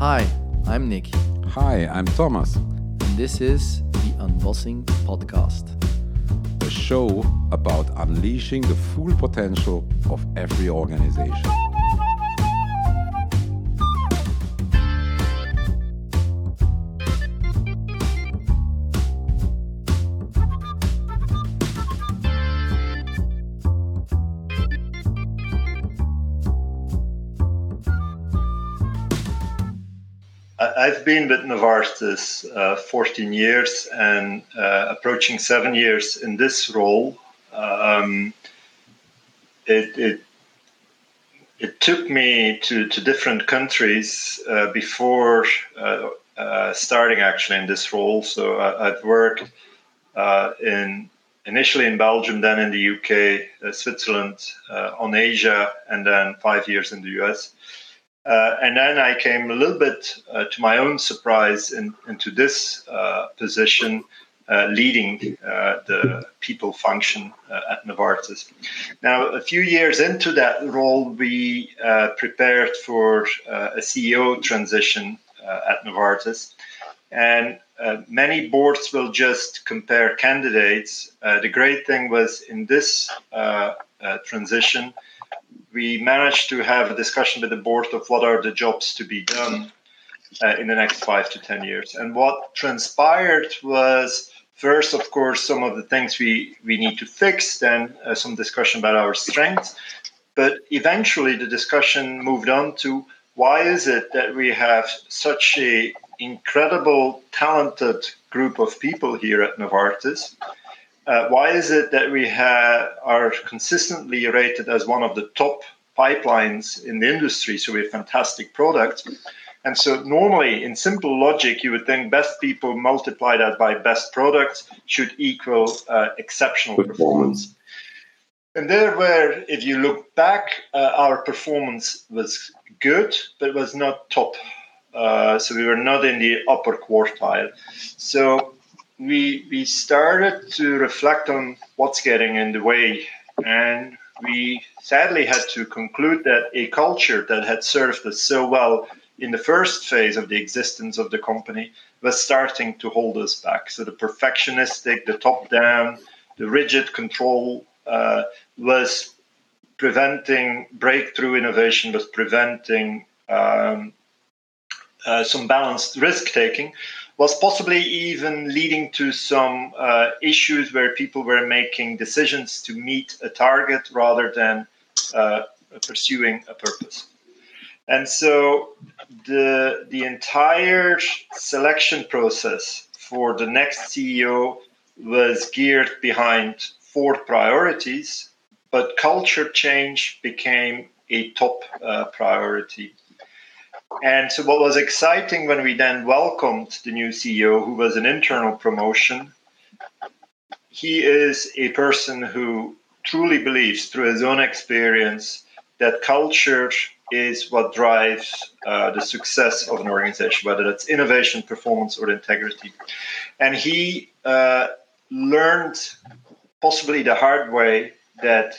Hi, I'm Nick. Hi, I'm Thomas. And this is the Unbossing Podcast, a show about unleashing the full potential of every organization. Been with Novartis uh, 14 years and uh, approaching seven years in this role. Um, it, it, it took me to, to different countries uh, before uh, uh, starting actually in this role. So I, have worked uh, in initially in Belgium, then in the UK, Switzerland, on Asia, and then five years in the US. Uh, and then I came a little bit uh, to my own surprise in, into this uh, position, uh, leading uh, the people function uh, at Novartis. Now, a few years into that role, we prepared for a CEO transition at Novartis. And many boards will just compare candidates. the great thing was in this transition, we managed to have a discussion with the board of what are the jobs to be done uh, in the next five to ten years. And what transpired was first, of course, some of the things we, we need to fix, then uh, some discussion about our strengths. But eventually, the discussion moved on to why is it that we have such a incredible, talented group of people here at Novartis? Uh, why is it that we have, are consistently rated as one of the top pipelines in the industry? So we have fantastic products. And so normally in simple logic, you would think best people multiply that by best products should equal uh, exceptional performance. And there where, if you look back, uh, our performance was good, but was not top. Uh, so we were not in the upper quartile. So we we started to reflect on what's getting in the way, and we sadly had to conclude that a culture that had served us so well in the first phase of the existence of the company was starting to hold us back. So the perfectionistic, the top-down, the rigid control uh, was preventing breakthrough innovation, was preventing um, uh, some balanced risk taking, was possibly even leading to some uh, issues where people were making decisions to meet a target rather than uh, pursuing a purpose. And so the, the entire selection process for the next CEO was geared behind four priorities, but culture change became a top uh, priority. And so, what was exciting when we then welcomed the new CEO, who was an internal promotion, he is a person who truly believes through his own experience that culture is what drives uh, the success of an organization, whether that's innovation, performance, or integrity. And he uh, learned, possibly the hard way, that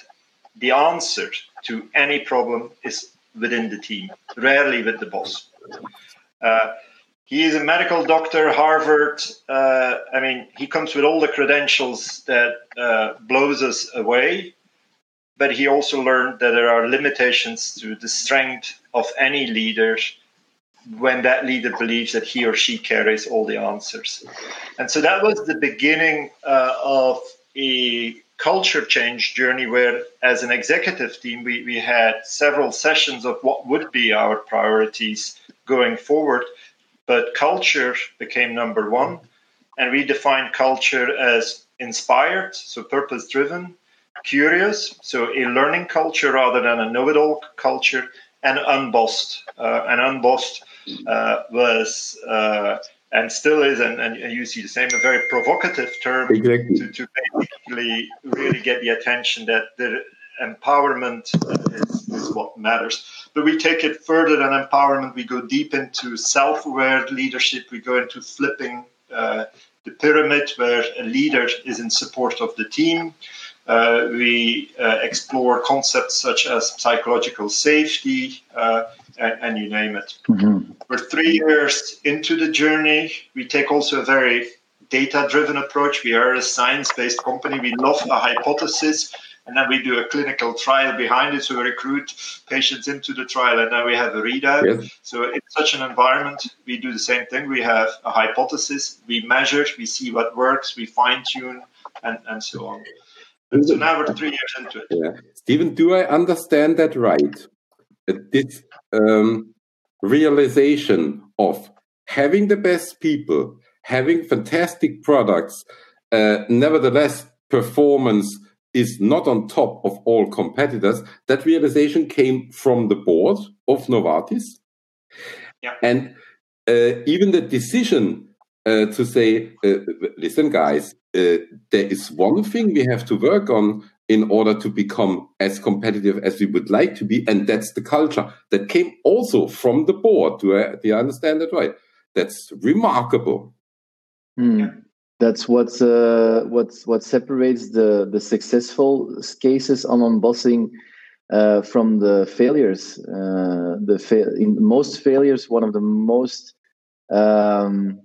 the answer to any problem is within the team, rarely with the boss. Uh, he is a medical doctor, Harvard. Uh, I mean, he comes with all the credentials that uh, blows us away. But he also learned that there are limitations to the strength of any leader when that leader believes that he or she carries all the answers. And so that was the beginning uh, of a culture change journey where, as an executive team, we, we had several sessions of what would be our priorities going forward. But culture became number one. And we defined culture as inspired, so purpose driven, curious, so a learning culture rather than a know it all culture, and unbossed. Uh, and unbossed uh, was uh, and still is, and, and you see the same, a very provocative term exactly. to, to basically really get the attention that the empowerment is, is, what matters. But we take it further than empowerment. We go deep into self-aware leadership. We go into flipping uh, the pyramid, where a leader is in support of the team. Uh, we uh, explore concepts such as psychological safety uh, and, and you name it. Mm-hmm. We're three years into the journey. We take also a very data driven approach. We are a science based company. We love a hypothesis and then we do a clinical trial behind it. So we recruit patients into the trial, and then we have a readout. Yes. So in such an environment, we do the same thing. We have a hypothesis, we measure, we see what works, we fine tune, and, and so on. So now we're three years into it. Yeah. Steven, do I understand that right? This um, realization of having the best people, having fantastic products, uh, nevertheless, performance is not on top of all competitors. That realization came from the board of Novartis. Yeah. And uh, even the decision uh, to say, uh, listen, guys, uh, there is one thing we have to work on in order to become as competitive as we would like to be, and that's the culture that came also from the board. Do I, do I understand that right? That's remarkable. Mm. Yeah that's what's uh, what's what separates the the successful cases on unbossing uh, from the failures. Uh, the fa- in most failures, one of the most um,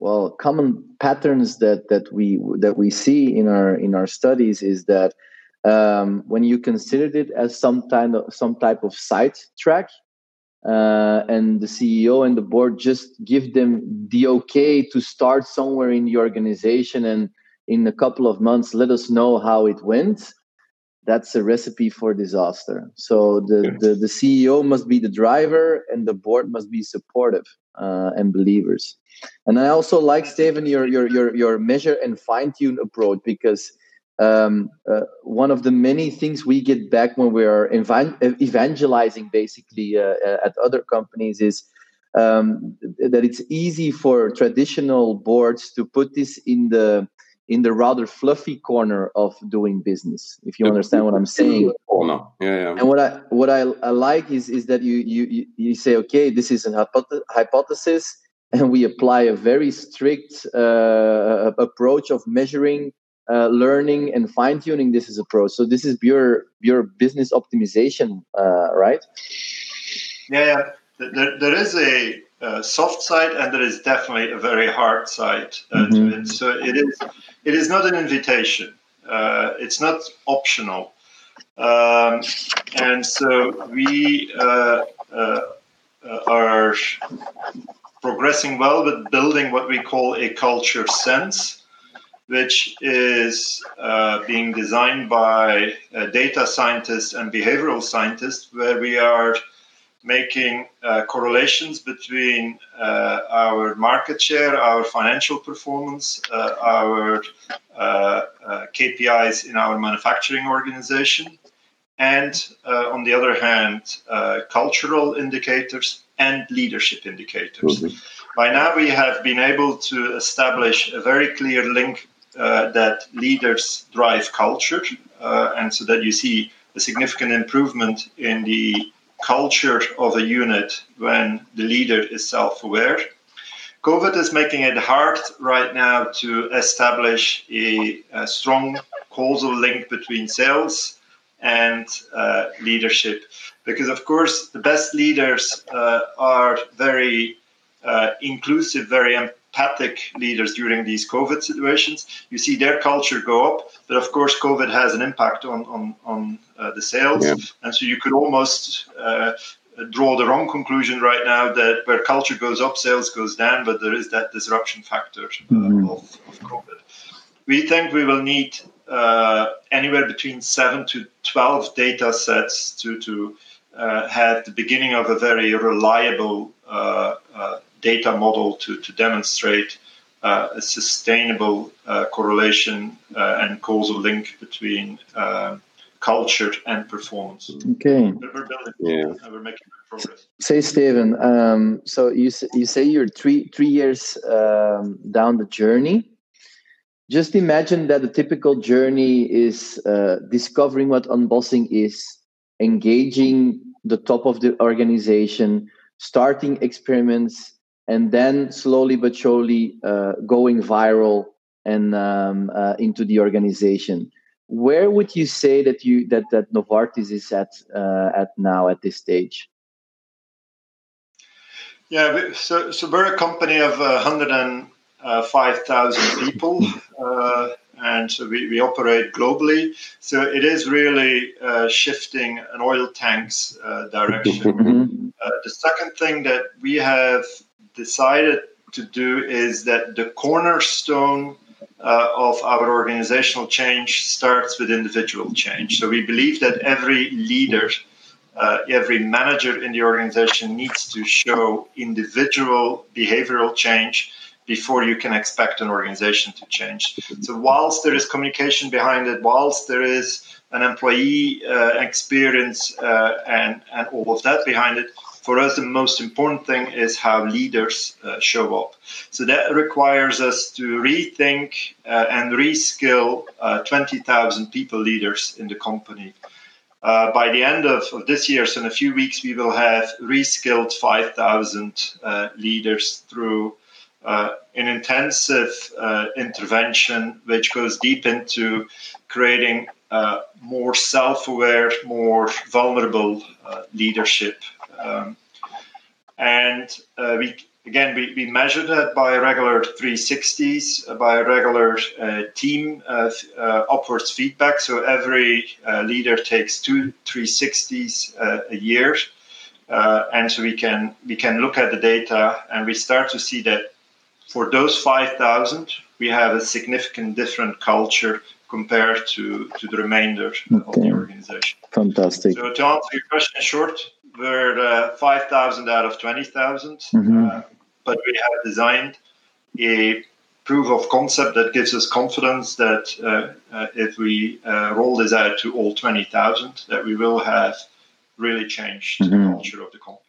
well common patterns that that we that we see in our in our studies is that um, when you considered it as some kind of some type of side track uh, and the CEO and the board just give them the okay to start somewhere in the organization and in a couple of months let us know how it went that's a recipe for disaster. So the, the, the ceo must be the driver and the board must be supportive uh, and believers. And i also like Steven your your your, your measure and fine tune approach because um, uh, one of the many things we get back when we are evan- evangelizing basically uh, uh, at other companies is um, that it's easy for traditional boards to put this in the in the rather fluffy corner of doing business if you understand what i'm saying corner. Yeah, yeah. and what i what I, I like is is that you you you say okay this is a hypothesis and we apply a very strict uh, approach of measuring uh, learning and fine tuning this as approach. So this is pure pure business optimization, uh, right? Yeah, yeah. There, there is a, soft side, and there is definitely a very hard side uh, mm-hmm. to it. So it is it is not an invitation. Uh, it's not optional, um, and so we uh, uh, are progressing well with building what we call a culture sense which is uh, being designed by uh, data scientists and behavioral scientists, where we are making uh, correlations between uh, our market share, our financial performance, uh, our uh, KPIs in our manufacturing organization, and on the other hand, cultural indicators and leadership indicators. Mm-hmm. By now, we have been able to establish a very clear link uh, that leaders drive culture, uh, and so that you see a significant improvement in the culture of a unit when the leader is self aware. COVID is making it hard right now to establish a, a strong causal link between sales and uh, leadership. Because, of course, the best leaders uh, are very uh, inclusive, very empathic leaders during these COVID situations. You see their culture go up, but of course, COVID has an impact on on, on uh, the sales, yeah. and so you could almost uh, draw the wrong conclusion right now that where culture goes up, sales goes down, but there is that disruption factor uh, mm-hmm. of, of, COVID. We think we will need uh, anywhere between seven to twelve data sets to to uh, have the beginning of a very reliable uh, data model to, to demonstrate uh, a sustainable uh, correlation uh, and causal link between um, culture and performance. Okay. We're building, yeah. we're making progress. Say, Steven. Um, so you you say you're three three years um, down the journey. Just imagine that the typical journey is uh, discovering what unbossing is, engaging the top of the organization, starting experiments, and then slowly but surely uh, going viral and um, uh, into the organization. Where would you say that you that that Novartis is at uh, at now at this stage? Yeah, so, so we're a company of uh, 105,000 people, uh, and so we, we operate globally. So it is really uh, shifting an oil tank's uh, direction. Mm-hmm. Uh, the second thing that we have decided to do is that the cornerstone uh, of our organizational change starts with individual change. So we believe that every leader uh, every manager in the organization needs to show individual behavioral change before you can expect an organization to change. So, whilst there is communication behind it, whilst there is an employee uh, experience uh, and, and all of that behind it, for us, the most important thing is how leaders uh, show up. So that requires us to rethink uh, and reskill uh, 20,000 people leaders in the company. Uh, by the end of, of, this year, so in a few weeks, we will have reskilled 5,000 uh, leaders through uh, an intensive uh, intervention which goes deep into creating more self aware, more vulnerable leadership. Um, and we Again, we, we measure that by regular 360s, uh, by regular uh, team uh, uh, upwards feedback. So every uh, leader takes two 360s uh, a year. and so we can we can look at the data and we start to see that for those 5,000, we have a significant different culture compared to, to the remainder okay. of the organization. Fantastic. So to answer your question short, we're uh, 5,000 out of 20,000. Mm-hmm. Uh, but we have designed a proof of concept that gives us confidence that uh, uh, if we uh, roll this out to all 20,000, that we will have really changed mm-hmm. the culture of the company.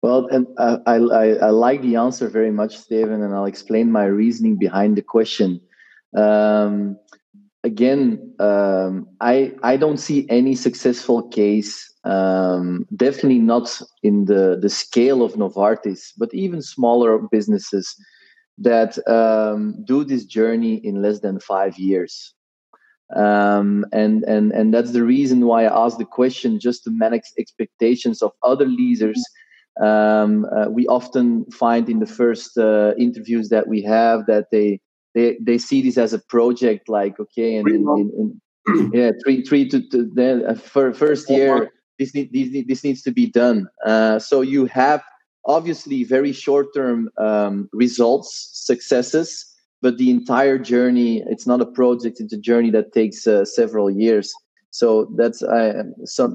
Well, and I, I, I, like the answer very much, Steven, and I'll explain my reasoning behind the question. Um, again, um, I I don't see any successful case um, definitely not in the, the scale of Novartis, but even smaller businesses that um, do this journey in less than five years. Um, and, and, and that's the reason why I asked the question just to manage expectations of other leaders. Um, uh, we often find in the first uh, interviews that we have that they, they, they see this as a project like, okay, and in, in, in yeah, three, three to, to then uh, for first year this, need, this, this needs to be done. Uh, so you have obviously very short term um, results, successes, but the entire journey, it's not a project, it's a journey that takes uh, several years. So that's uh, some.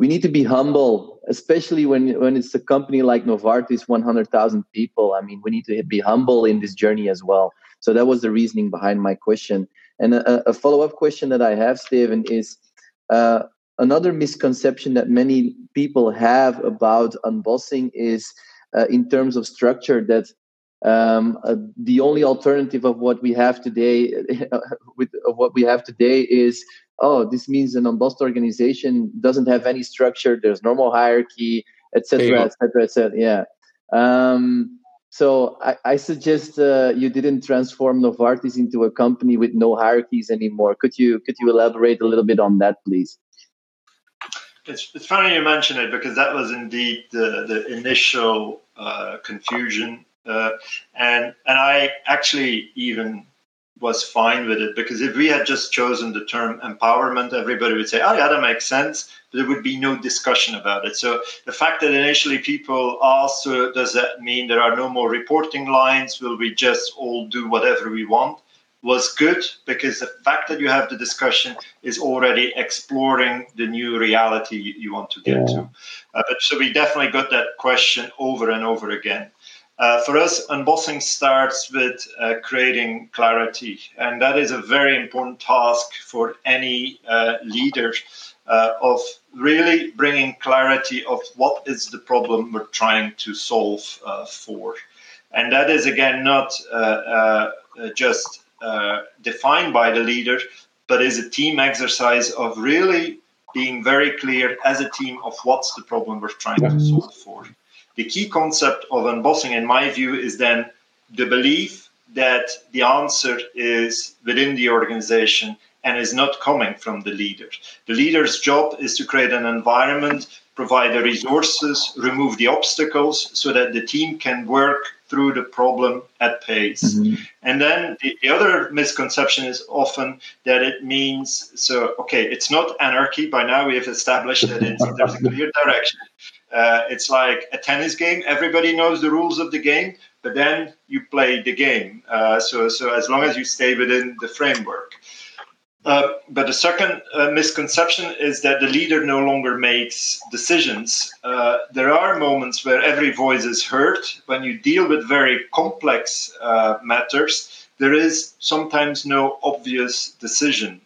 We need to be humble, especially when when it's a company like Novartis, one hundred thousand people. I mean, we need to be humble in this journey as well. So that was the reasoning behind my question. And a, a follow up question that I have, Steven, is uh, another misconception that many people have about unbossing is uh, in terms of structure that um, uh, the only alternative of what we have today with of what we have today is oh this means an unbossed organization doesn't have any structure there's normal hierarchy etc etc etc yeah um, so I, I suggest uh, you didn't transform Novartis into a company with no hierarchies anymore. Could you could you elaborate a little bit on that, please? It's, it's funny you mention it because that was indeed the, the initial uh, confusion. Uh, and, and I actually even was fine with it because if we had just chosen the term empowerment, everybody would say, oh, yeah, that makes sense. But there would be no discussion about it. So the fact that initially people asked, so does that mean there are no more reporting lines? Will we just all do whatever we want? Was good because the fact that you have the discussion is already exploring the new reality you want to get yeah. to. Uh, but so we definitely got that question over and over again. Uh, for us, unbossing starts with uh, creating clarity, and that is a very important task for any uh, leader uh, of really bringing clarity of what is the problem we're trying to solve uh, for. And that is again not just uh, Uh, defined by the leader, but is a team exercise of really being very clear as a team of what's the problem we're trying to solve for. The key concept of unbossing, in my view, is then the belief that the answer is within the organization and is not coming from the leader. The leader's job is to create an environment provide the resources, remove the obstacles so that the team can work through the problem at pace. Mm-hmm. And then the, the, other misconception is often that it means so, okay, it's not anarchy. By now, we have established that there's a clear direction. Uh, it's like a tennis game. Everybody knows the rules of the game, but then you play the game. Uh, so, so as long as you stay within the framework. Uh, but the second uh, misconception is that the leader no longer makes decisions. Uh, there are moments where every voice is heard. When you deal with very complex uh, matters, there is sometimes no obvious decision.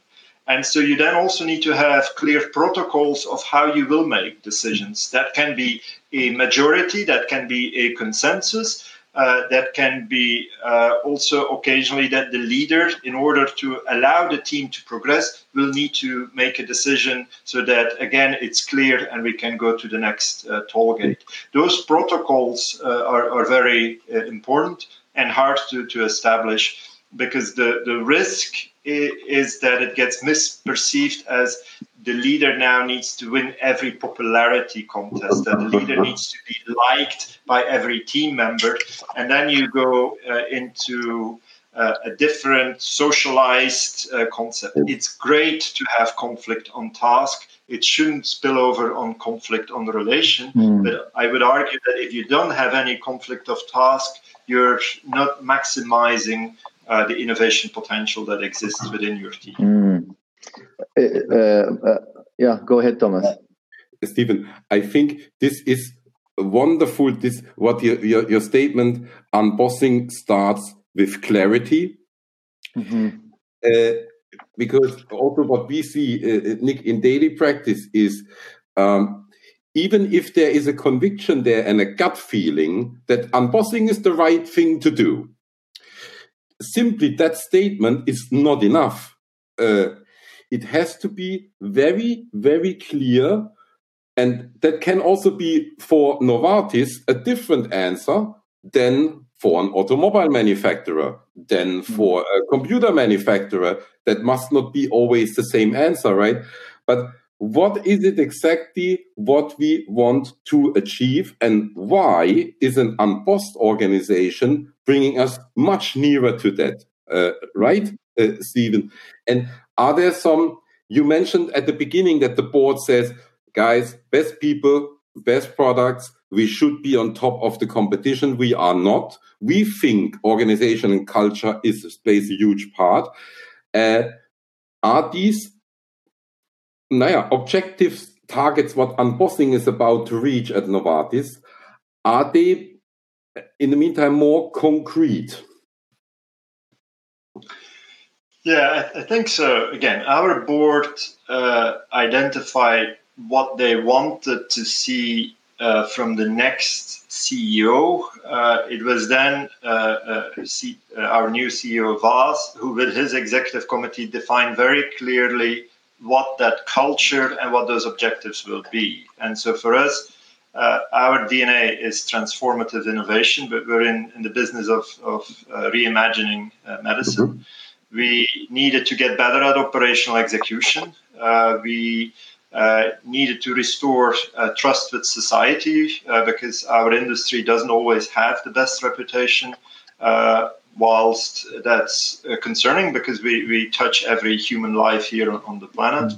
And so you then also need to have clear protocols of how you will make decisions. That can be a majority, that can be a consensus, uh, that can be uh, also occasionally that the leader, in order to allow the team to progress, will need to make a decision so that again it's clear and we can go to the next uh, toll gate. Those protocols uh, are, are, very uh, important and hard to, to establish because the, the risk is that it gets misperceived as the leader now needs to win every popularity contest, that the leader needs to be liked by every team member. And then you go uh, into uh, a different socialized uh, concept. It's great to have conflict on task. It shouldn't spill over on conflict on relation. Mm. But I would argue that if you don't have any conflict of task, you're not maximizing uh, the innovation potential that exists within your team. Mm. Uh, uh, yeah, go ahead, Thomas. Steven, I think this is wonderful. This what your your, your statement unbossing starts with clarity, mm-hmm. uh, because also what we see, uh, Nick, in daily practice is. Um, even if there is a conviction there and a gut feeling that unbossing is the right thing to do, simply that statement is not enough. Uh, it has to be very, very clear. And that can also be for Novartis a different answer than for an automobile manufacturer, than hmm. for a computer manufacturer. That must not be always the same answer, right? But what is it exactly what we want to achieve and why is an unbossed organization bringing us much nearer to that uh, right uh, stephen and are there some you mentioned at the beginning that the board says guys best people best products we should be on top of the competition. We are not. We think organization and culture is plays a huge part. Uh, are these naja, objective targets, what unbossing is about to reach at Novartis, are they in the meantime more concrete? Yeah, I, think so. Again, our board uh, identified what they wanted to see uh, from the next CEO. Uh, it was then uh, uh, C- uh, our new CEO, Vas, who, with his executive committee, defined very clearly what that culture and what those objectives will be. And so for us, uh, our DNA is transformative innovation, but we're in, in the business of, of reimagining medicine. Mm-hmm. We needed to get better at operational execution. Uh, we uh, needed to restore uh, trust with society because our industry doesn't always have the best reputation whilst that's uh, concerning because we, we touch every human life here on, on the planet.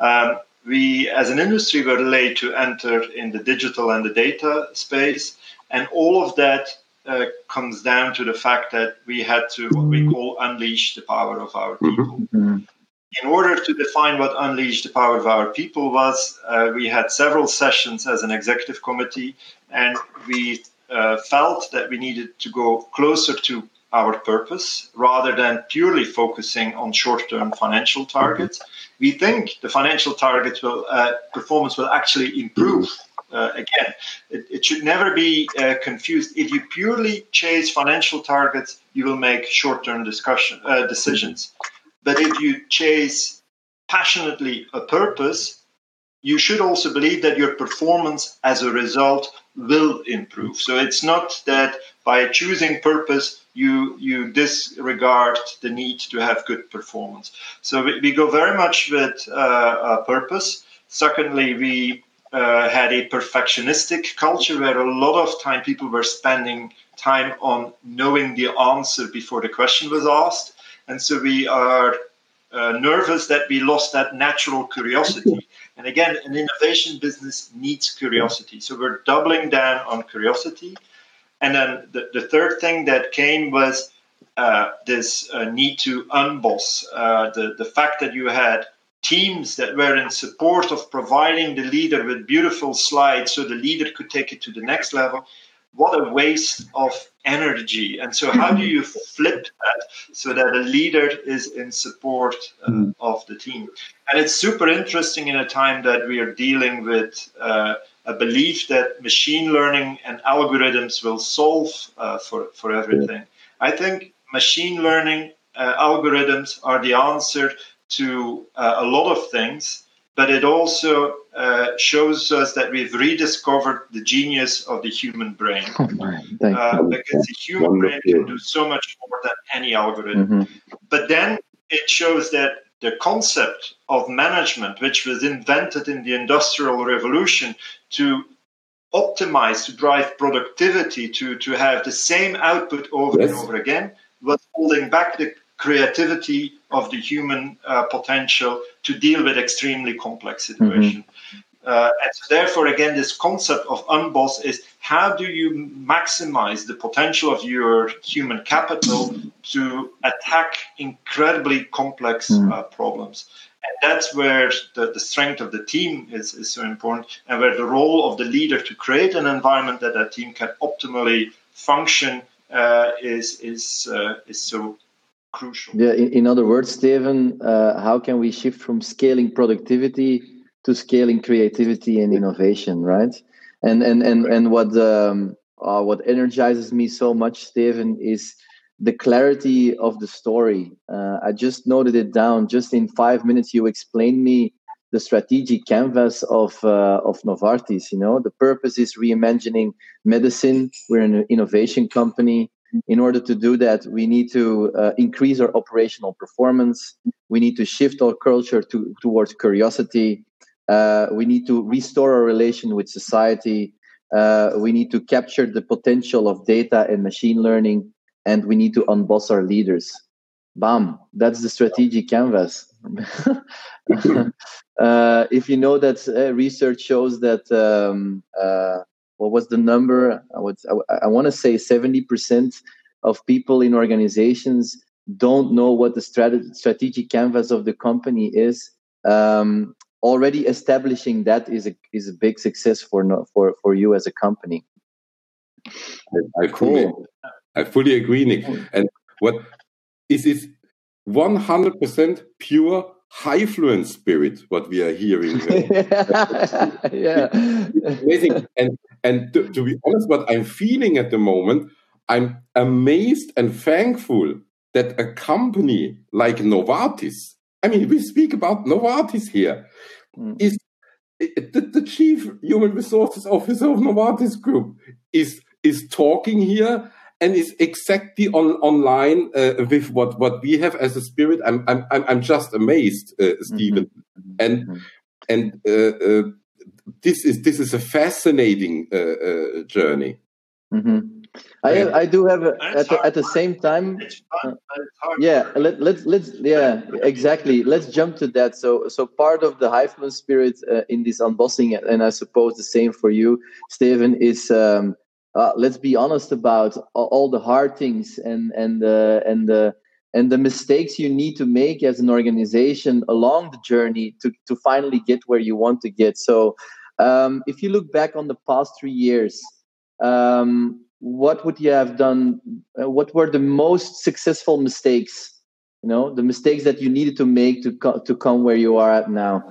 Mm. Um, we, as an industry, were late to enter in the digital and the data space, and all of that uh, comes down to the fact that we had to what we mm-hmm. call unleash the power of our mm-hmm. people. Mm-hmm. In order to define what unleash the power of our people was, uh, we had several sessions as an executive committee, and we uh, felt that we needed to go closer to our purpose rather than purely focusing on short-term financial targets. We think the financial targets will uh, performance will actually improve. Uh, again, it, it, should never be uh, confused. If you purely chase financial targets, you will make short-term discussion uh, decisions. But if you chase passionately a purpose, you should also believe that your performance as a result will improve. So it's not that by choosing purpose you you disregard the need to have good performance. So we, we go very much with uh, purpose. Secondly, we uh, had a perfectionistic culture where a lot of time people were spending time on knowing the answer before the question was asked. And so we are uh, nervous that we lost that natural curiosity. And again, an innovation business needs curiosity. So we're doubling down on curiosity. And then the, the third thing that came was uh, this uh, need to unboss, uh, the, the fact that you had teams that were in support of providing the leader with beautiful slides so the leader could take it to the next level. What a waste of energy. And so, how do you flip that so that a leader is in support uh, mm. of the team? And it's super interesting in a time that we are dealing with uh, a belief that machine learning and algorithms will solve uh, for, for everything. I think machine learning uh, algorithms are the answer to uh, a lot of things, but it also uh, shows us that we've rediscovered the genius of the human brain. Oh uh, because the human brain can do so much more than any algorithm. Mm-hmm. But then it shows that the concept of management, which was invented in the Industrial Revolution to optimize, to drive productivity, to, to have the same output over yes. and over again, was holding back the creativity of the human uh, potential to deal with extremely complex situations. Mm-hmm. Uh, and so therefore, again, this concept of unboss is how do you maximize the potential of your human capital to attack incredibly complex mm. uh, problems? And that's where the, the strength of the team is, is so important, and where the role of the leader to create an environment that that team can optimally function uh, is is uh, is so crucial. Yeah, in, in other words, Steven, uh, how can we shift from scaling productivity to scaling creativity and innovation, right? And and and and what um, uh, what energizes me so much, Steven, is the clarity of the story. Uh, I just noted it down. Just in five minutes, you explained me the strategic canvas of uh, of Novartis. You know, the purpose is reimagining medicine. We're an innovation company in order to do that, we need to uh, increase our operational performance. We need to shift our culture to, towards curiosity. Uh, we need to restore our relation with society. Uh, we need to capture the potential of data and machine learning, and we need to unboss our leaders. Bam! That's the strategic canvas. Uh, if you know that uh, research shows that um, uh, what was the number? I would I, I want to say seventy percent of people in organizations don't know what the strat- strategic canvas of the company is. Um, already establishing that is a is a big success for no, for for you as a company. I, I fully cool. I fully agree, Nick. And what is is one hundred percent pure high fluence spirit what we are hearing yeah. Amazing. And and to, to, be honest what i'm feeling at the moment i'm amazed and thankful that a company like novartis i mean we speak about novartis here mm. is the, the chief human resources officer of novartis group is is talking here and is exactly on online uh, with what what we have as a spirit. I'm I'm I'm just amazed, uh, Steven, mm-hmm. and mm-hmm. and uh, uh, this is this is a fascinating uh, uh, journey. Mm-hmm. I I do have a, at the, at the same time. yeah, let let's let's yeah exactly. Let's jump to that. So so part of the Hifeman spirit in this unbossing, and I suppose the same for you, Steven, is. Um, uh, let's be honest about all the hard things and and uh, and the and the mistakes you need to make as an organization along the journey to to finally get where you want to get. So, um, if you look back on the past three years, um, what would you have done? Uh, what were the most successful mistakes? You know, the mistakes that you needed to make to co- to come where you are at now.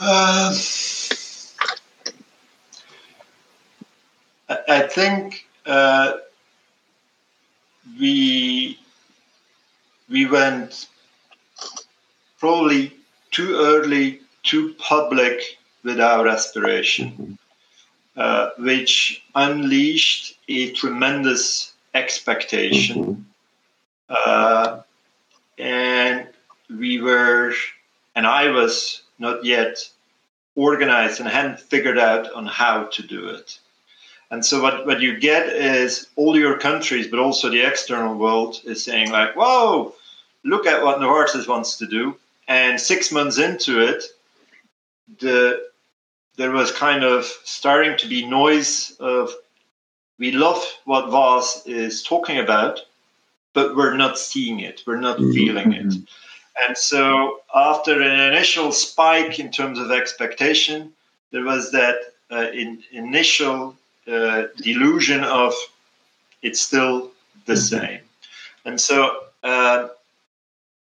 Uh, I think uh, we we went probably too early, too public with our aspiration, uh, which unleashed a tremendous expectation, uh, and we were and I was not yet organized and hadn't figured out on how to do it. And so what, what you get is all your countries, but also the external world is saying like, whoa, look at what Novartis wants to do. And six months into it, the there was kind of starting to be noise of we love what Vas is talking about, but we're not seeing it, we're not mm-hmm. feeling it. Mm-hmm. And so, after an initial spike in terms of expectation, there was that uh, in, initial uh, delusion of it's still the mm-hmm. same. And so, uh,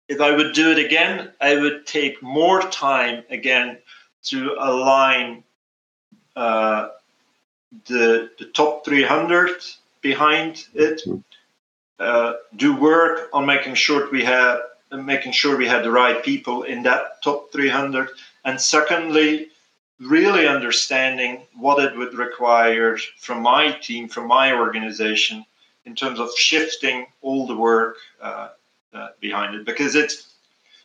if I would do it again, I would take more time again to align uh, the the top 300 behind it. Uh, do work on making sure we have making sure we had the right people in that top 300, and secondly, really understanding what it would require from my team, from my organization, in terms of shifting all the work uh, uh, behind it, because it's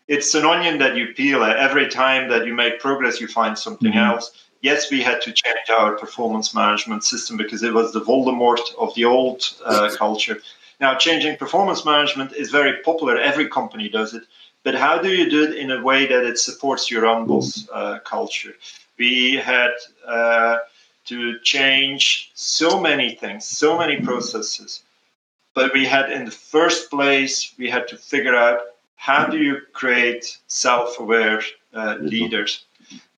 it's an onion that you peel. Every time that you make progress, you find something mm-hmm. else yes, we had to change our performance management system because it was the Voldemort of the old uh, culture. Now, changing performance management is very popular. Every company does it. But how do you do it in a way that it supports your unboss uh, culture? We had uh, to change so many things, so many processes. But we had, in the first place, we had to figure out how do you create self aware uh, leaders?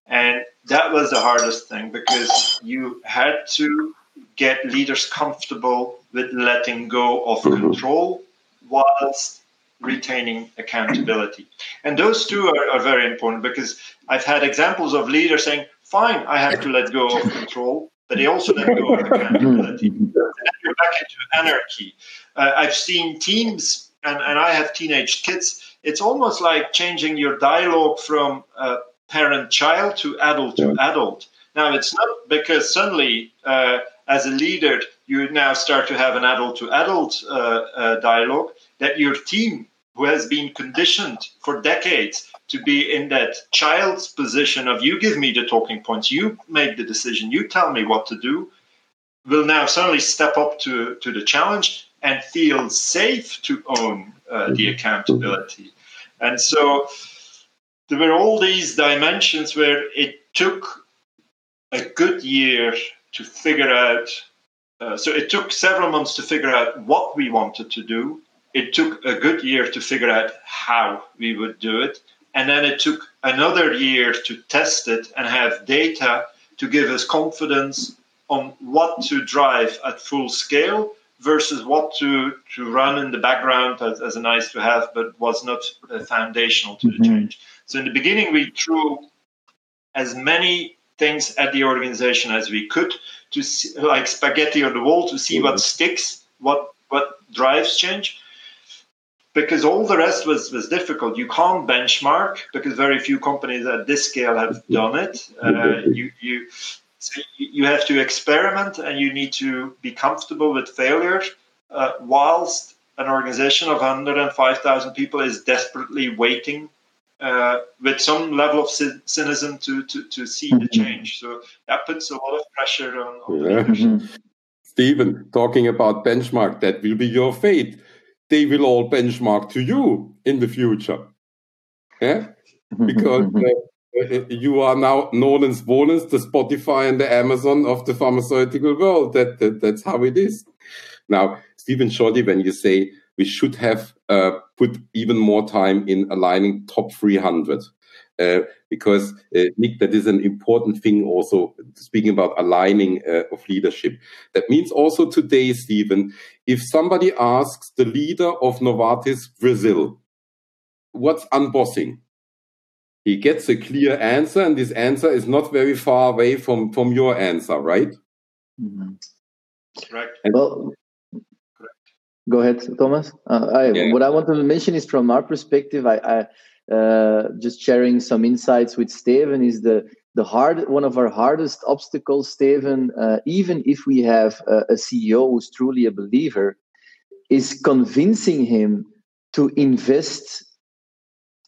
And that was the hardest thing because you had to get leaders comfortable with letting go of mm-hmm. control whilst retaining accountability. And those two are, are, very important because I've had examples of leaders saying, fine, I have to let go of control, but they also let go of accountability. and then you're back into anarchy. Uh, I've seen teams, and, and I have teenage kids, it's almost like changing your dialogue from uh, parent child to adult to adult. Now, it's not because suddenly, uh, as a leader, you now start to have an adult to adult uh, uh, dialogue that your team, who has been conditioned for decades to be in that child's position of you give me the talking points, you make the decision, you tell me what to do, will now suddenly step up to, to the challenge and feel safe to own uh, the mm-hmm. accountability. And so, there were all these dimensions where it took a good year to figure out. Uh, so it took several months to figure out what we wanted to do. It took a good year to figure out how we would do it. And then it took another year to test it and have data to give us confidence on what to drive at full scale versus what to, to run in the background as, as a nice to have, but was not uh, foundational to mm-hmm. the change. So in the beginning, we threw as many things at the organization as we could to see, like spaghetti on the wall to see what mm-hmm. sticks, what what drives change. Because all the rest was was difficult. You can't benchmark because very few companies at this scale have done it. Uh, you you so you have to experiment and you need to be comfortable with failure, uh, whilst an organization of 105,000 people is desperately waiting uh, with some level of cynicism to, to, to see the mm-hmm. change. So that puts a lot of pressure on, on yeah. Steven, talking about benchmark, that will be your fate. They will all benchmark to you in the future. Yeah? Mm-hmm. Because uh, you are now as Bonus, the Spotify and the Amazon of the pharmaceutical world. That, that That's how it is. Now, Steven Shorty, when you say we should have uh, put even more time in aligning top 300. Uh, because uh, Nick, that is an important thing. Also, speaking about aligning uh, of leadership, that means also today, Steven, if somebody asks the leader of Novartis Brazil, "What's unbossing?" he gets a clear answer, and this answer is not very far away from from your answer, right? Mm -hmm. Correct. well, Go ahead, Thomas. Uh, I, yeah. What I want to mention is from our perspective, I, I uh, just sharing some insights with Steven is the the hard one of our hardest obstacles, Steven. Uh, even if we have a, a CEO who's truly a believer, is convincing him to invest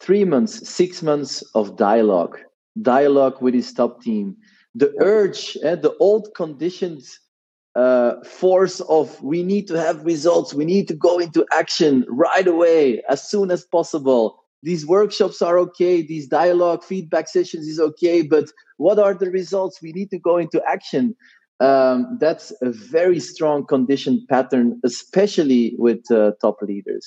three months, six months of dialogue, dialogue with his top team. The urge, eh, the old conditioned uh, force of we need to have results, we need to go into action right away, as soon as possible. These workshops are okay, these dialogue feedback sessions is okay, but what are the results? We need to go into action. Um, that's a very strong conditioned pattern, especially with uh, top leaders.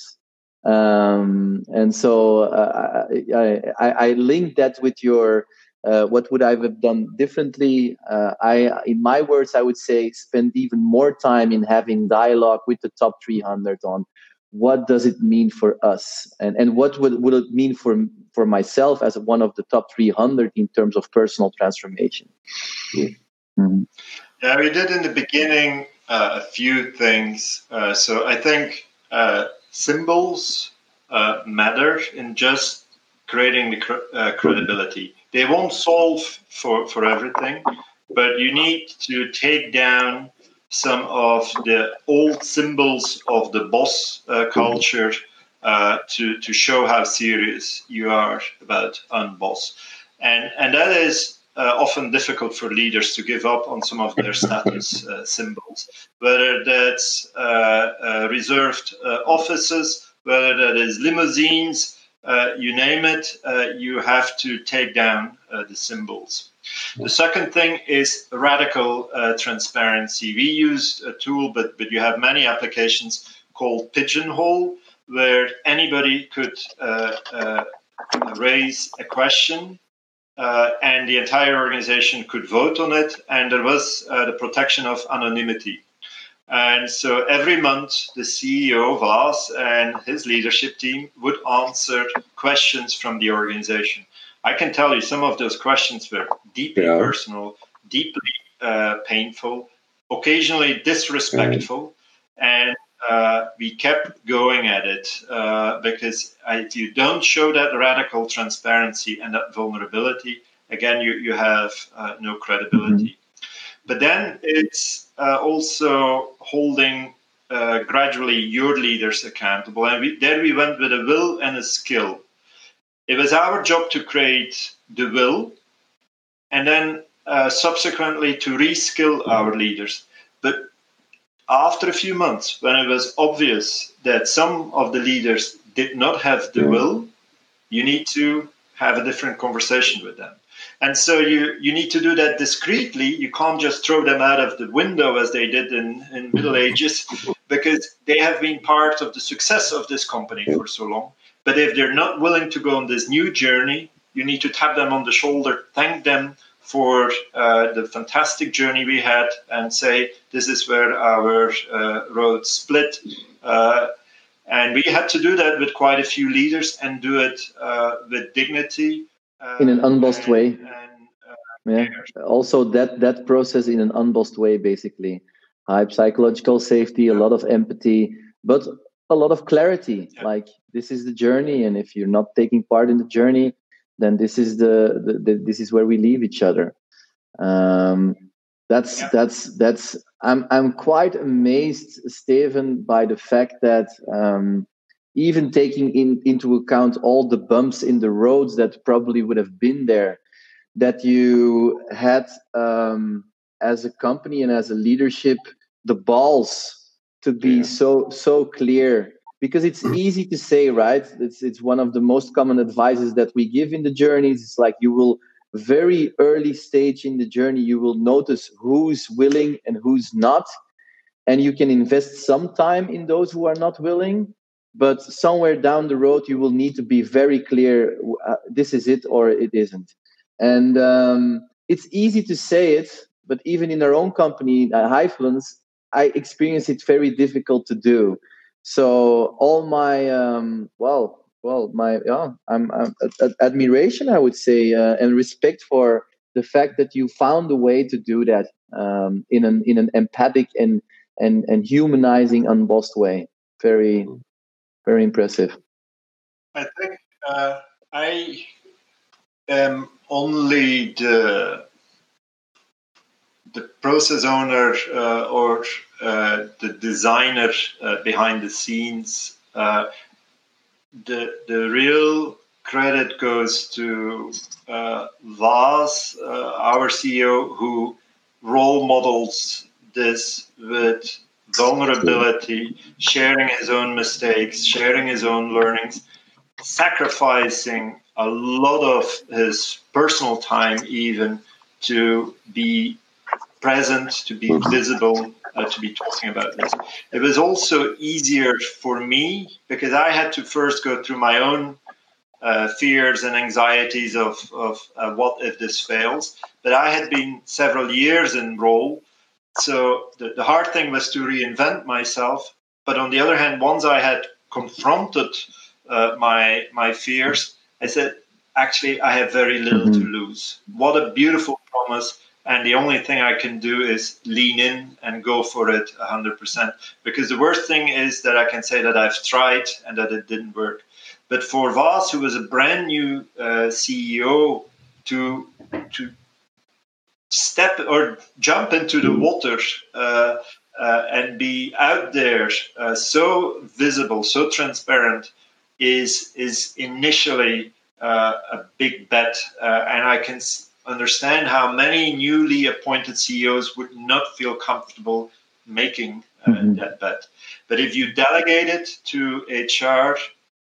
Um, and so uh, I, I, I link that with your uh, what would I have done differently? Uh, I, in my words, I would say spend even more time in having dialogue with the top 300 on what does it mean for us, and and what would would it mean for for myself as one of the top 300 in terms of personal transformation. Mm-hmm. Yeah, we did in the beginning uh, a few things. Uh, so I think uh, symbols uh, matter in just creating the cr- credibility they won't solve for, for everything, but you need to take down some of the old symbols of the boss uh, culture uh, to, to show how serious you are about unboss. And, and that is uh, often difficult for leaders to give up on some of their status uh, symbols, whether that's uh, uh, reserved offices, whether that is limousines, uh, you name it, uh, you have to take down uh, the symbols. The second thing is radical uh, transparency. We used a tool, but, but you have many applications called Pigeonhole, where anybody could uh, raise a question and the entire organization could vote on it, and there was the protection of anonymity. And so every month, the CEO, Vas, and his leadership team would answer questions from the organization. I can tell you some of those questions were deeply yeah. personal, deeply uh, painful, occasionally disrespectful, and uh, we kept going at it uh, because if you don't show that radical transparency and that vulnerability, again, you, you have uh, no credibility. Mm-hmm. But then it's uh, also holding uh, gradually your leaders accountable. And we, there we went with a will and a skill. It was our job to create the will and then uh, subsequently to reskill our leaders. But after a few months, when it was obvious that some of the leaders did not have the will, you need to have a different conversation with them. And so you, you need to do that discreetly. You can't just throw them out of the window as they did in, in Middle Ages, because they have been part of the success of this company for so long. But if they're not willing to go on this new journey, you need to tap them on the shoulder, thank them for uh, the fantastic journey we had, and say, This is where our uh, road split. Uh, and we had to do that with quite a few leaders and do it uh, with dignity in an unbossed way. And, uh, yeah. Also, that that process in an unbossed way, basically, high psychological safety, a lot of empathy, but a lot of clarity. Yeah. Like this is the journey, and if you're not taking part in the journey, then this is the, the, the this is where we leave each other. Um, that's yeah. that's that's. I'm I'm quite amazed, Steven, by the fact that um, even taking in, into account all the bumps in the roads that probably would have been there, that you had um, as a company and as a leadership the balls to be yeah. so so clear. Because it's easy to say right? It's it's one of the most common advices that we give in the journeys. It's like you will very early stage in the journey you will notice who's willing and who's not. And you can invest some time in those who are not willing but somewhere down the road you will need to be very clear uh, this is it or it isn't. And um, it's easy to say it but even in our own company uh, Hyfluence, i experience it very difficult to do. So all my um, well well my yeah i'm, I'm admiration i would say uh, and respect for the fact that you found a way to do that um, in an in an empathic and and and humanizing unbossed way. Very mm very impressive. I think uh, I am only the the process owner uh, or uh, the designer uh, behind the scenes. Uh, the the real credit goes to uh, uh, our CEO, who role models this with vulnerability, sharing his own mistakes, sharing his own learnings, sacrificing a lot of his personal time even to be present, to be mm-hmm. visible, uh, to be talking about this. It was also easier for me because I had to first go through my own uh, fears and anxieties of, of uh, what if this fails. But I had been several years in role, so the, the hard thing was to reinvent myself. But on the other hand, once I had confronted uh, my my fears, I said, actually, I have very little mm-hmm. to lose. What a beautiful promise! And the only thing I can do is lean in and go for it 100%. Because the worst thing is that I can say that I've tried and that it didn't work. But for Vas, who was a brand new uh, CEO, to to step or jump into the water uh, uh, and be out there, uh, so visible, so transparent, is is initially uh, a big bet, uh, and I can understand how many newly appointed CEOs would not feel comfortable making mm-hmm. that bet. But if you delegate it to HR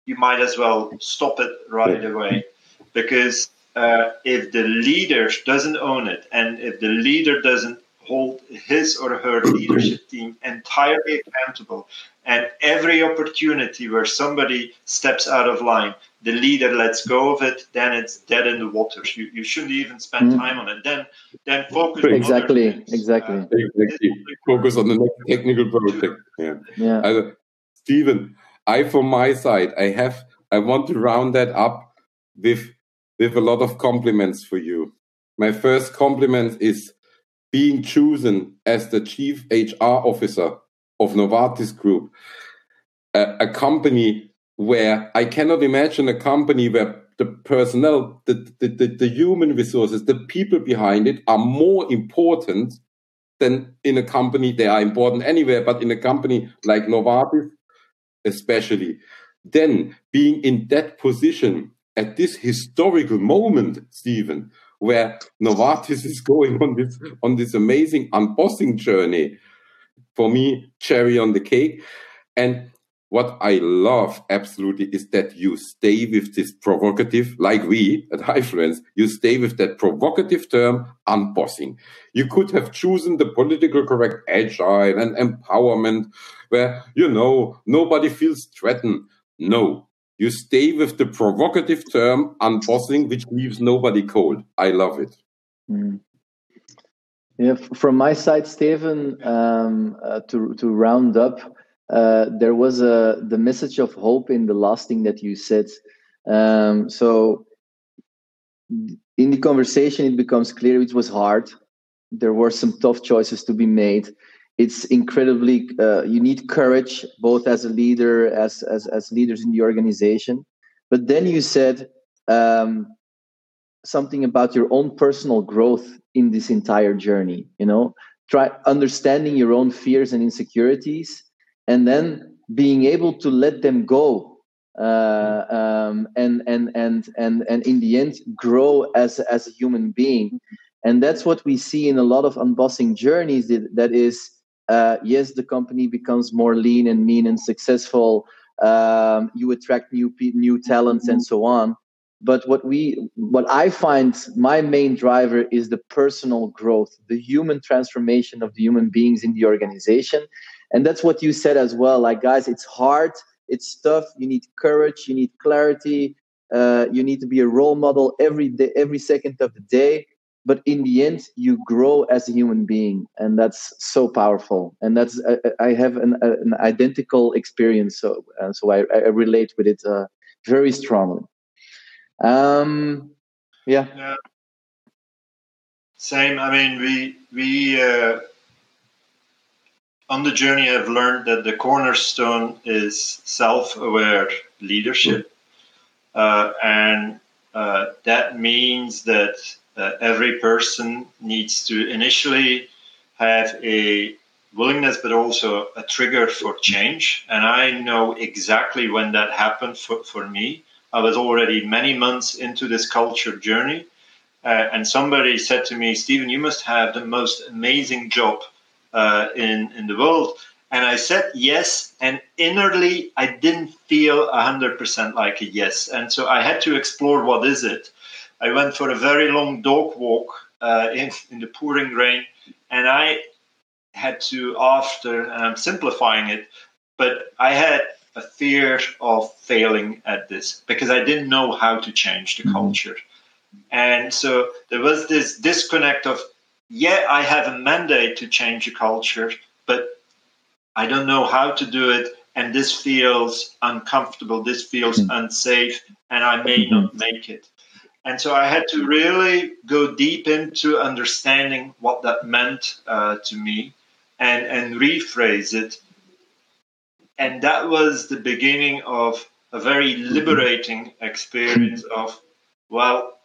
you might as well stop it right away because uh, if the leader doesn't own it and if the leader doesn't hold his or her leadership team entirely accountable and every opportunity where somebody steps out of line the leader lets go of it then it's dead in the water you, you shouldn't even spend mm. time on it. Then then focus exactly exactly uh, exactly. focus on the next technical project. Yeah. Yeah. Uh, Steven I, from my side, I have, I want to round that up with, with a lot of compliments for you. My first compliment is being chosen as the chief HR officer of Novartis Group, a, a company where I cannot imagine a company where the personnel, the, the, the, the, human resources, the people behind it are more important than in a company. They are important anywhere, but in a company like Novartis, especially, then being in that position at this historical moment, Steven, where Novartis is going on this on this amazing unbossing journey, for me, cherry on the cake. And what I love absolutely is that you stay with this provocative, like we at Hyfluence, you stay with that provocative term, unbossing. You could have chosen the political correct agile and empowerment, where, you know, nobody feels threatened. No, you stay with the provocative term, unbossing, which leaves nobody cold. I love it. Mm. Yeah, from my side, Steven, um, uh, to to round up, uh, there was a the message of hope in the last thing that you said. Um, so in the conversation, it becomes clear it was hard. There were some tough choices to be made. It's incredibly uh, you need courage, both as a leader, as as as leaders in the organization. But then you said um, something about your own personal growth in this entire journey. You know, try understanding your own fears and insecurities and then being able to let them go uh, um, and and and and and in the end grow as as a human being and that's what we see in a lot of unbossing journeys that, that is uh, yes the company becomes more lean and mean and successful. Um, you attract new new talents and so on. But what we what i find my main driver is the personal growth the human transformation of the human beings in the organization. And that's what you said as well like guys it's hard it's tough you need courage you need clarity uh, you need to be a role model every day every second of the day but in the end you grow as a human being and that's so powerful and that's i, I have an, an, identical experience so uh, so I, I, relate with it uh, very strongly um yeah. yeah same i mean we we uh, on the journey, I've learned that the cornerstone is self aware leadership. Uh, and uh, that means that uh, every person needs to initially have a willingness, but also a trigger for change. And I know exactly when that happened for, for me. I was already many months into this culture journey. Uh, and somebody said to me, Steven, you must have the most amazing job uh, in, in the world. And I said yes. And innerly, I didn't feel 100% like a yes. And so I had to explore what is it. I went for a very long dog walk uh, in, in the pouring rain. And I had to, after, and I'm simplifying it, but I had a fear of failing at this because I didn't know how to change the mm-hmm. culture. And so there was this disconnect of, yeah, I have a mandate to change the culture, but I don't know how to do it. And this feels uncomfortable, this feels mm-hmm. unsafe, and I may mm-hmm. not make it. And so I had to really go deep into understanding what that meant uh, to me and, and rephrase it. And that was the beginning of a very liberating experience of well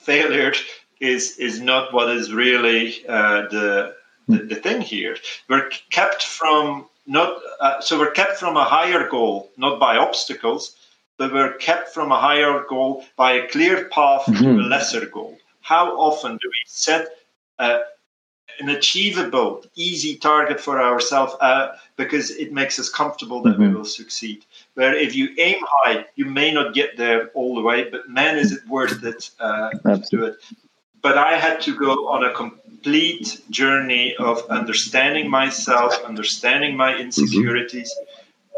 failure is is not what is really uh, the, the, the thing here. We're kept from not uh, so we're kept from a higher goal not by obstacles but we're kept from a higher goal by a clear path mm-hmm. to a mm-hmm. lesser goal how often do we set a, an achievable, easy target for ourselves uh, because it makes us comfortable that mm-hmm. we will succeed. Where if you aim high, you may not get there all the way, but man, is it worth it uh, to do it. But I had to go on a complete journey of understanding myself, understanding my insecurities, mm-hmm.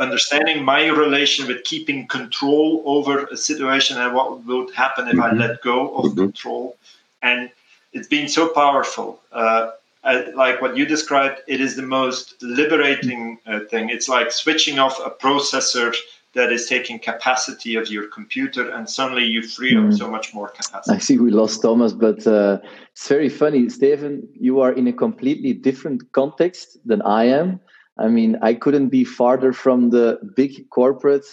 Understanding my relation with keeping control over a situation and what would happen if mm-hmm. I let go of mm-hmm. control. And it's been so powerful. Uh, uh, like what you described, it is the most liberating uh, thing. It's like switching off a processor that is taking capacity of your computer, and suddenly you free up mm. so much more capacity. I see we lost Thomas, but uh, it's very funny. Steven, you are in a completely different context than I am. I mean, I couldn't be farther from the big corporate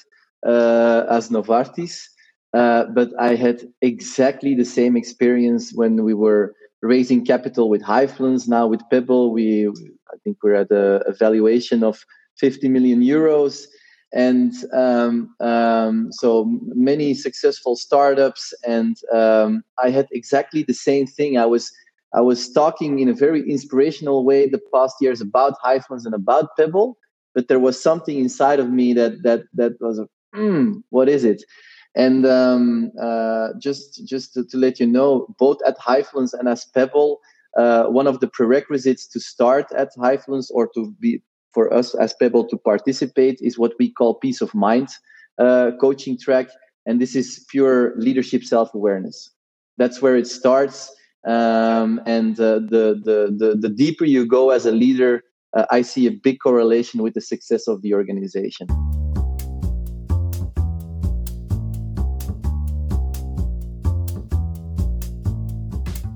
uh, as Novartis, uh, but I had exactly the same experience when we were raising capital with Hyfluence. Now with Pebble, we I think we're at a, a valuation of 50 million euros. And um, um, so many successful startups, and um, I had exactly the same thing. I was I was talking in a very inspirational way the past years about Hyfluence and about Pebble, but there was something inside of me that that that was, mm, what is it? And um, uh, just just to, to, let you know, both at Hyfluence and as Pebble, uh, one of the prerequisites to start at Hyfluence or to be for us as Pebble to participate is what we call peace of mind uh, coaching track, and this is pure leadership self awareness. That's where it starts. Um, and uh, the, the, the the deeper you go as a leader, uh, I see a big correlation with the success of the organization.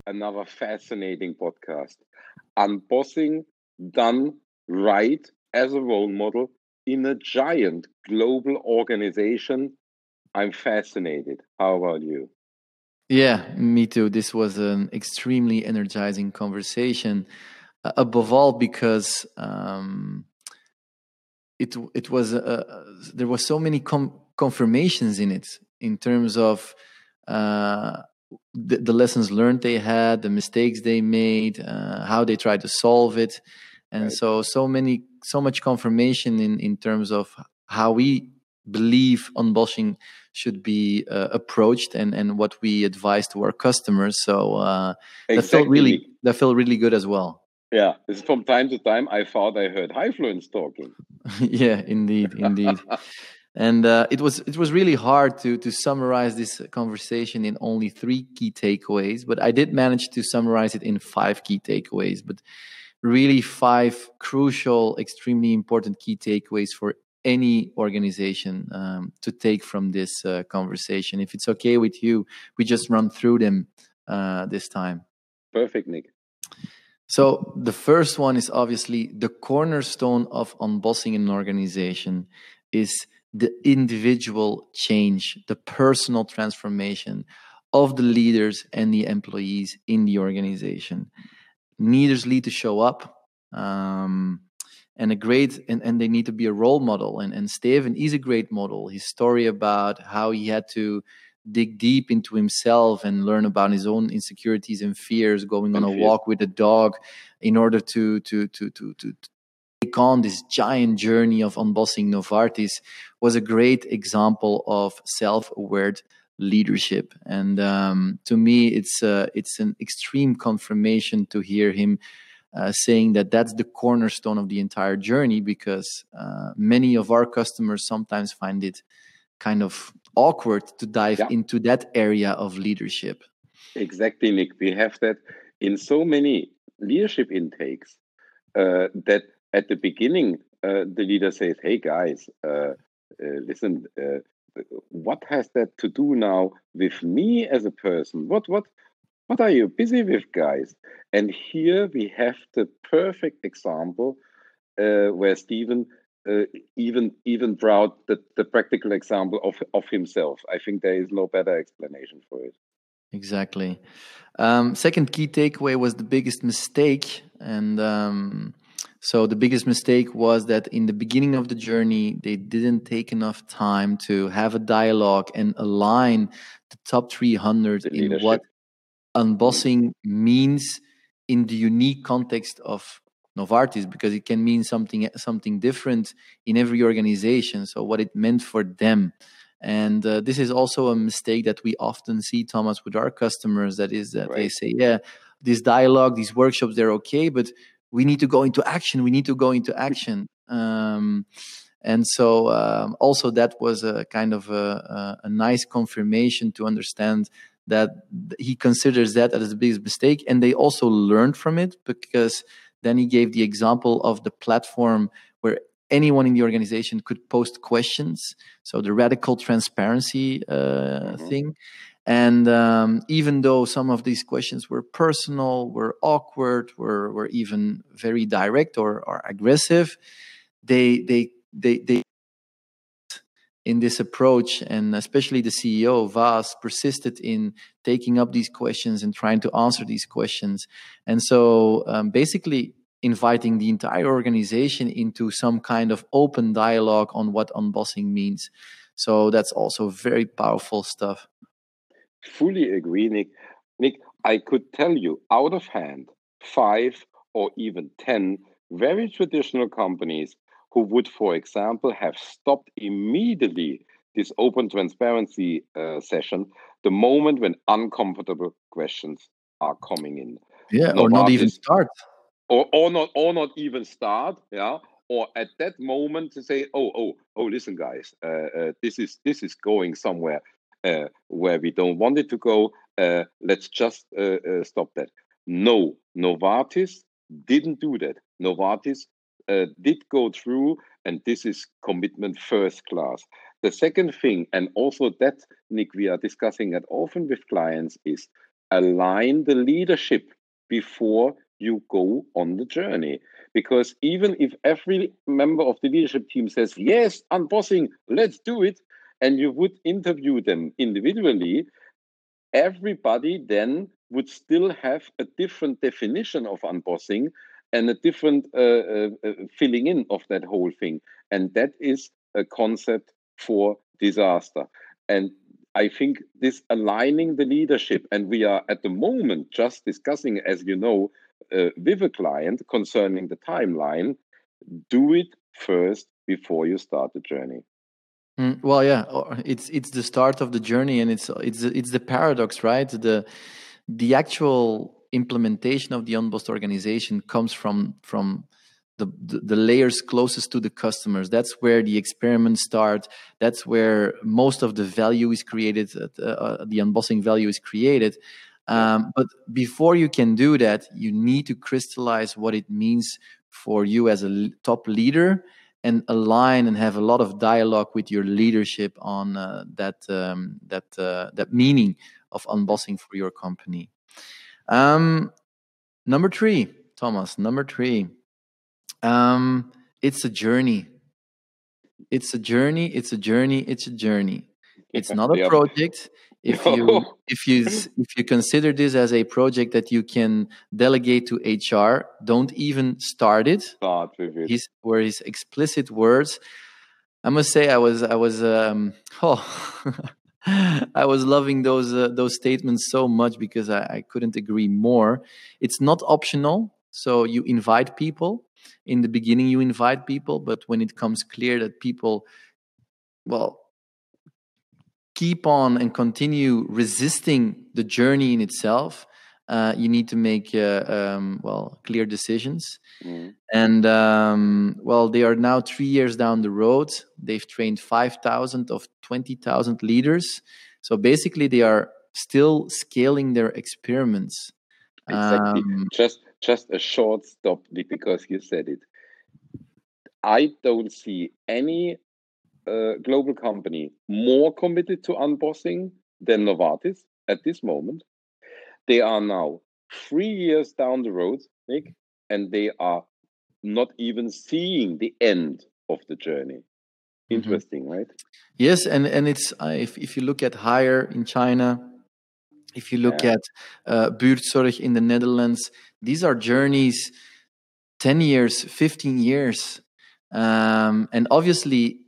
another fascinating podcast. Unbossing done right as a role model in a giant global organization. I'm fascinated. How about you? Yeah, me too. This was an extremely energizing conversation. Uh, above all, because um, it it was uh, there was so many com- confirmations in it in terms of uh, the, the, lessons learned they had, the mistakes they made, uh, how they tried to solve it, and right. so so many so much confirmation in in terms of how we believe unbossing should be uh, approached and and what we advise to our customers. So uh, exactly. that felt really that felt really good as well. Yeah, this from time to time I thought I heard Hyfluence talking. yeah, indeed, indeed. and uh, it was it was really hard to to summarize this conversation in only three key takeaways but i did manage to summarize it in five key takeaways but really five crucial extremely important key takeaways for any organization um, to take from this uh, conversation. If it's okay with you we just run through them uh, this time. Perfect nick. So the first one is obviously the cornerstone of unbossing an organization is the individual change, the personal transformation of the leaders and the employees in the organization. Leaders need to show up, um, and a great and, and they need to be a role model. And and Steven is a great model. His story about how he had to dig deep into himself and learn about his own insecurities and fears going on a walk with a dog in order to to to to to, take on this giant journey of unbossing Novartis was a great example of self-aware leadership. And um, to me it's uh, it's an extreme confirmation to hear him uh, saying that that's the cornerstone of the entire journey because uh, many of our customers sometimes find it kind of awkward to dive yeah. into that area of leadership. Exactly, Nick. We have that in so many leadership intakes uh, that at the beginning, uh, the leader says, Hey, guys, uh, uh, listen, what has that to do now with me as a person? What, what, what are you busy with, guys? And here we have the perfect example uh, where Steven uh, even even brought the, the practical example of, of himself. I think there is no better explanation for it. Exactly. Um, second key takeaway was the biggest mistake. And um, so the biggest mistake was that in the beginning of the journey, they didn't take enough time to have a dialogue and align the top 300 the in what unbossing means in the unique context of Novartis because it can mean something something different in every organization. So what it meant for them, and uh, this is also a mistake that we often see, Thomas, with our customers. That is that right. they say, "Yeah, this dialogue, these workshops, they're okay, but we need to go into action. We need to go into action." Um, and so um, also that was a kind of a, a, a nice confirmation to understand that he considers that as the biggest mistake and they also learned from it because then he gave the example of the platform where anyone in the organization could post questions so the radical transparency uh, mm-hmm. thing and um, even though some of these questions were personal were awkward were, were even very direct or, or aggressive they they they they in this approach, and especially the CEO, Vas, persisted in taking up these questions and trying to answer these questions. And so um, basically, inviting the entire organization into some kind of open dialogue on what unbossing means. So that's also very powerful stuff. Fully agree, Nick. Nick, I could tell you out of hand five or even 10 very traditional companies who would, for example, have stopped immediately this open transparency uh, session the moment when uncomfortable questions are coming in. Yeah, or not even start. Or, or not or not even start, yeah. Or at that moment to say, oh, oh, oh, listen, guys, uh, uh, this is this is going somewhere uh, where we don't want it to go. Uh, let's just uh, uh, stop that. No, Novartis didn't do that. Novartis uh, did go through, and this is commitment first class. The second thing, and also that, Nick, we are discussing it often with clients, is align the leadership before you go on the journey. Because even if every member of the leadership team says, Yes, unbossing, let's do it, and you would interview them individually, everybody then would still have a different definition of unbossing and a different uh, uh, uh, filling in of that whole thing. And that is a concept for disaster. And I think this aligning the leadership, and we are at the moment just discussing, as you know, uh, with a client concerning the timeline, do it first before you start the journey. Mm, well, yeah, it's it's the start of the journey, and it's it's it's the paradox, right? The the actual implementation of the unbossed organization comes from from the, the, the, layers closest to the customers. That's where the experiments start. That's where most of the value is created. Uh, uh, the unbossing value is created. Um, but before you can do that, you need to crystallize what it means for you as a top leader and align and have a lot of dialogue with your leadership on uh, that um, that uh, that meaning of unbossing for your company. Um, number three, Thomas. Number three. Um, it's a journey. It's a journey. It's a journey. It's a journey. It's not a project. if you if you if you consider this as a project that you can delegate to hr don't even start it start with it his were his explicit words i must say i was i was um oh I was loving those uh, those statements so much because I, I couldn't agree more. It's not optional, so you invite people. In the beginning, you invite people, but when it comes clear that people, well, keep on and continue resisting the journey in itself, uh, you need to make uh, um, well clear decisions. Mm. And um, well, they are now three years down the road. They've trained five thousand of twenty thousand leaders. So basically, they are still scaling their experiments. Exactly. Um, just just a short stop because you said it. I don't see any uh, global company more committed to unbossing than Novartis at this moment. They are now three years down the road, Nick, and they are not even seeing the end of the journey. Mm-hmm. Interesting, mm-hmm. right? Yes, and and it's uh, if if you look at Haier in China, if you look yeah. at uh, Buurtzorg in the Netherlands, these are journeys 10 years, 15 years. Um, and obviously,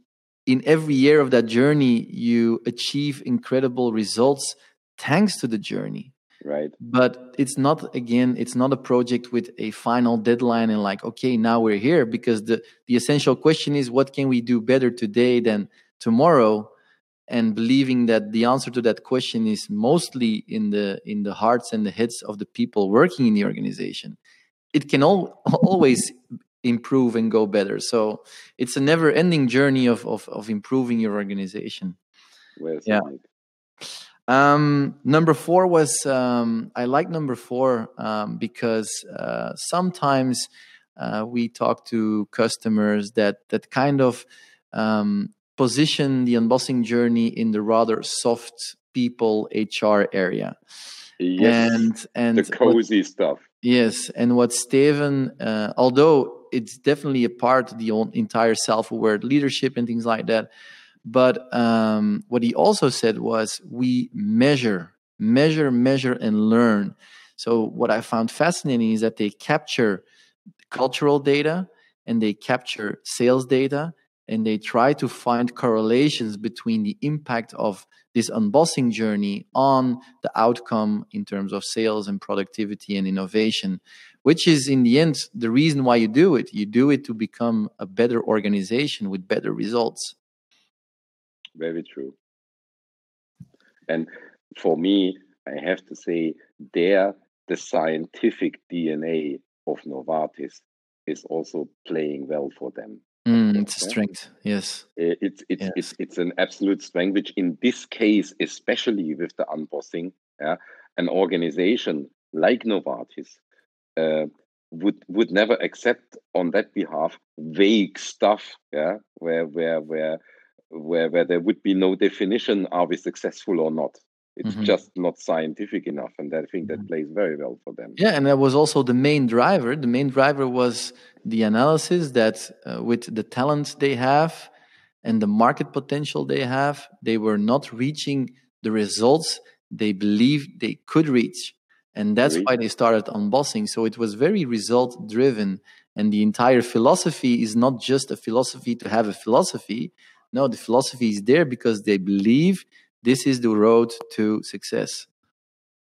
in every year of that journey, you achieve incredible results thanks to the journey. Right. But it's not, again, it's not a project with a final deadline and like, okay, now we're here because the, the essential question is what can we do better today than tomorrow? And believing that the answer to that question is mostly in the in the hearts and the heads of the people working in the organization. It can all, always improve and go better. So it's a never ending journey of, of, of improving your organization. Well yeah. Um, number four was um, I like number four um, because uh, sometimes uh, we talk to customers that that kind of um, position the unbossing journey in the rather soft people HR area. Yes, and and the cozy what, stuff. Yes, and what Steven, uh, although it's definitely a part of the entire self-aware leadership and things like that. But um, what he also said was we measure, measure, measure, and learn. So what I found fascinating is that they capture cultural data and they capture sales data and they try to find correlations between the impact of this unbossing journey on the outcome in terms of sales and productivity and innovation which is in the end the reason why you do it. You do it to become a better organization with better results. Very true. And for me, I have to say, there the scientific DNA of Novartis is also playing well for them. Mm, it's a strength, yes. It's it's, yes. it's it's an absolute strength, which in this case, especially with the unbossing, yeah, an organization like Novartis uh, would would never accept on that behalf vague stuff yeah where where where where where there would be no definition are we successful or not. It's mm-hmm. just not scientific enough and i think that mm-hmm. plays very well for them. Yeah and that was also the main driver. The main driver was the analysis that uh, with the talent they have and the market potential they have they were not reaching the results they believed they could reach. And that's why they started unbossing. So it was very result driven and the entire philosophy is not just a philosophy to have a philosophy no the philosophy is there because they believe this is the road to success.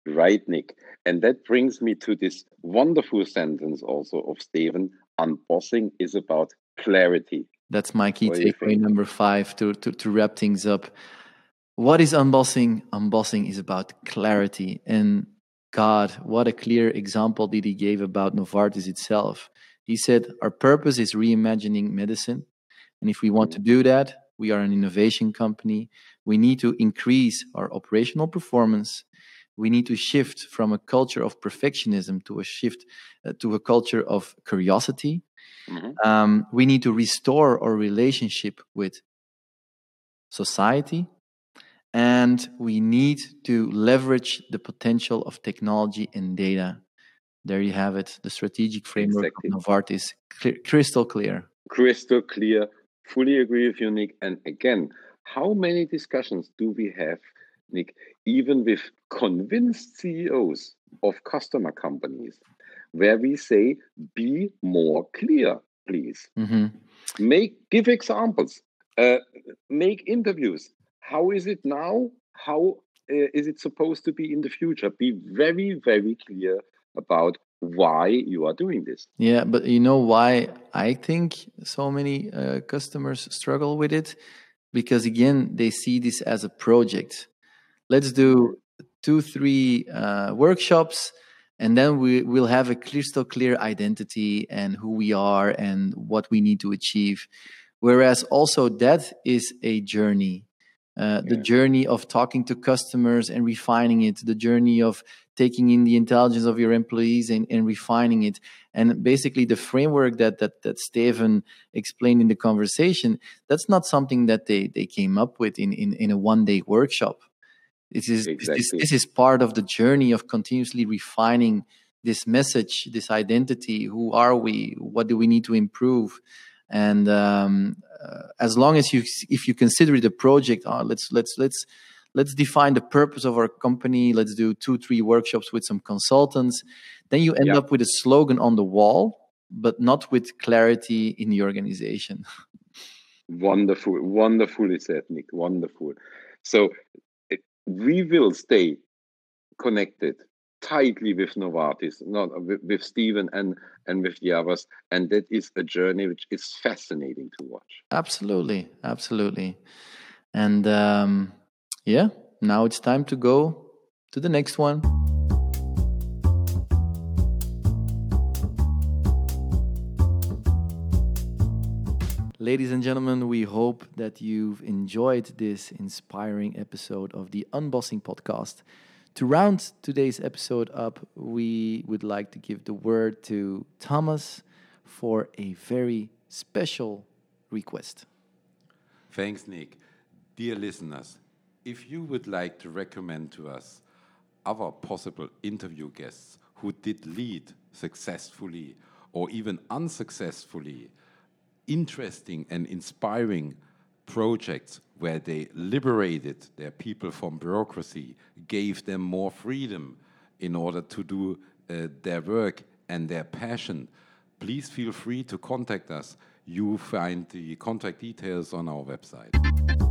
Right nick. And that brings me to this wonderful sentence also of Steven unbossing is about clarity. That's my key takeaway number five to, to, to wrap things up. What is unbossing? Unbossing is about clarity. And God, what a clear example did he give about Novartis itself. He said, Our purpose is reimagining medicine. And if we want mm-hmm. to do that, we are an innovation company. We need to increase our operational performance. We need to shift from a culture of perfectionism to a shift uh, to a culture of curiosity. Mm-hmm. Um, we need to restore our relationship with society and we need to leverage the potential of technology and data. There you have it, the strategic framework exactly. of Novartis, clear, crystal clear. Crystal clear. Fully agree with you, Nick. And again, how many discussions do we have Nick, even with convinced CEOs of customer companies, where we say, be more clear, please. Mm-hmm. Make give examples, uh, make interviews. How is it now? How uh, is it supposed to be in the future? Be very, very clear about why you are doing this. Yeah, but you know why I think so many uh, customers struggle with it? Because again, they see this as a project. Let's do two, three uh, workshops, and then we will have a crystal clear identity and who we are and what we need to achieve. Whereas also that is a journey. Uh, the journey of talking to customers and refining it, the journey of taking in the intelligence of your employees and, and refining it. And basically, the framework that, that, that Steven explained in the conversation, that's not something that they, they came up with in, in, in a one day workshop. This is, exactly. this, this is part of the journey of continuously refining this message, this identity. Who are we? What do we need to improve? And um, uh, as long as you, if you consider it a project, uh, let's let's let's let's define the purpose of our company. Let's do two, three workshops with some consultants. Then you end yeah. up with a slogan on the wall, but not with clarity in the organization. Wonderful, wonderfully said, Nick. Wonderful. So it, we will stay connected tightly with Novartis, not with, with Steven and and with the others, and that is a journey which is fascinating to watch. Absolutely, absolutely, and um, yeah, now it's time to go to the next one. Ladies and gentlemen, we hope that you've enjoyed this inspiring episode of the Unbossing Podcast. To round today's episode up, we would like to give the word to Thomas for a very special request. Thanks, Nick. Dear listeners, if you would like to recommend to us other possible interview guests who did lead successfully or even unsuccessfully interesting and inspiring projects where they liberated their people from bureaucracy, gave them more freedom in order to do uh, their work and their passion, please feel free to contact us. You find the contact details on our website.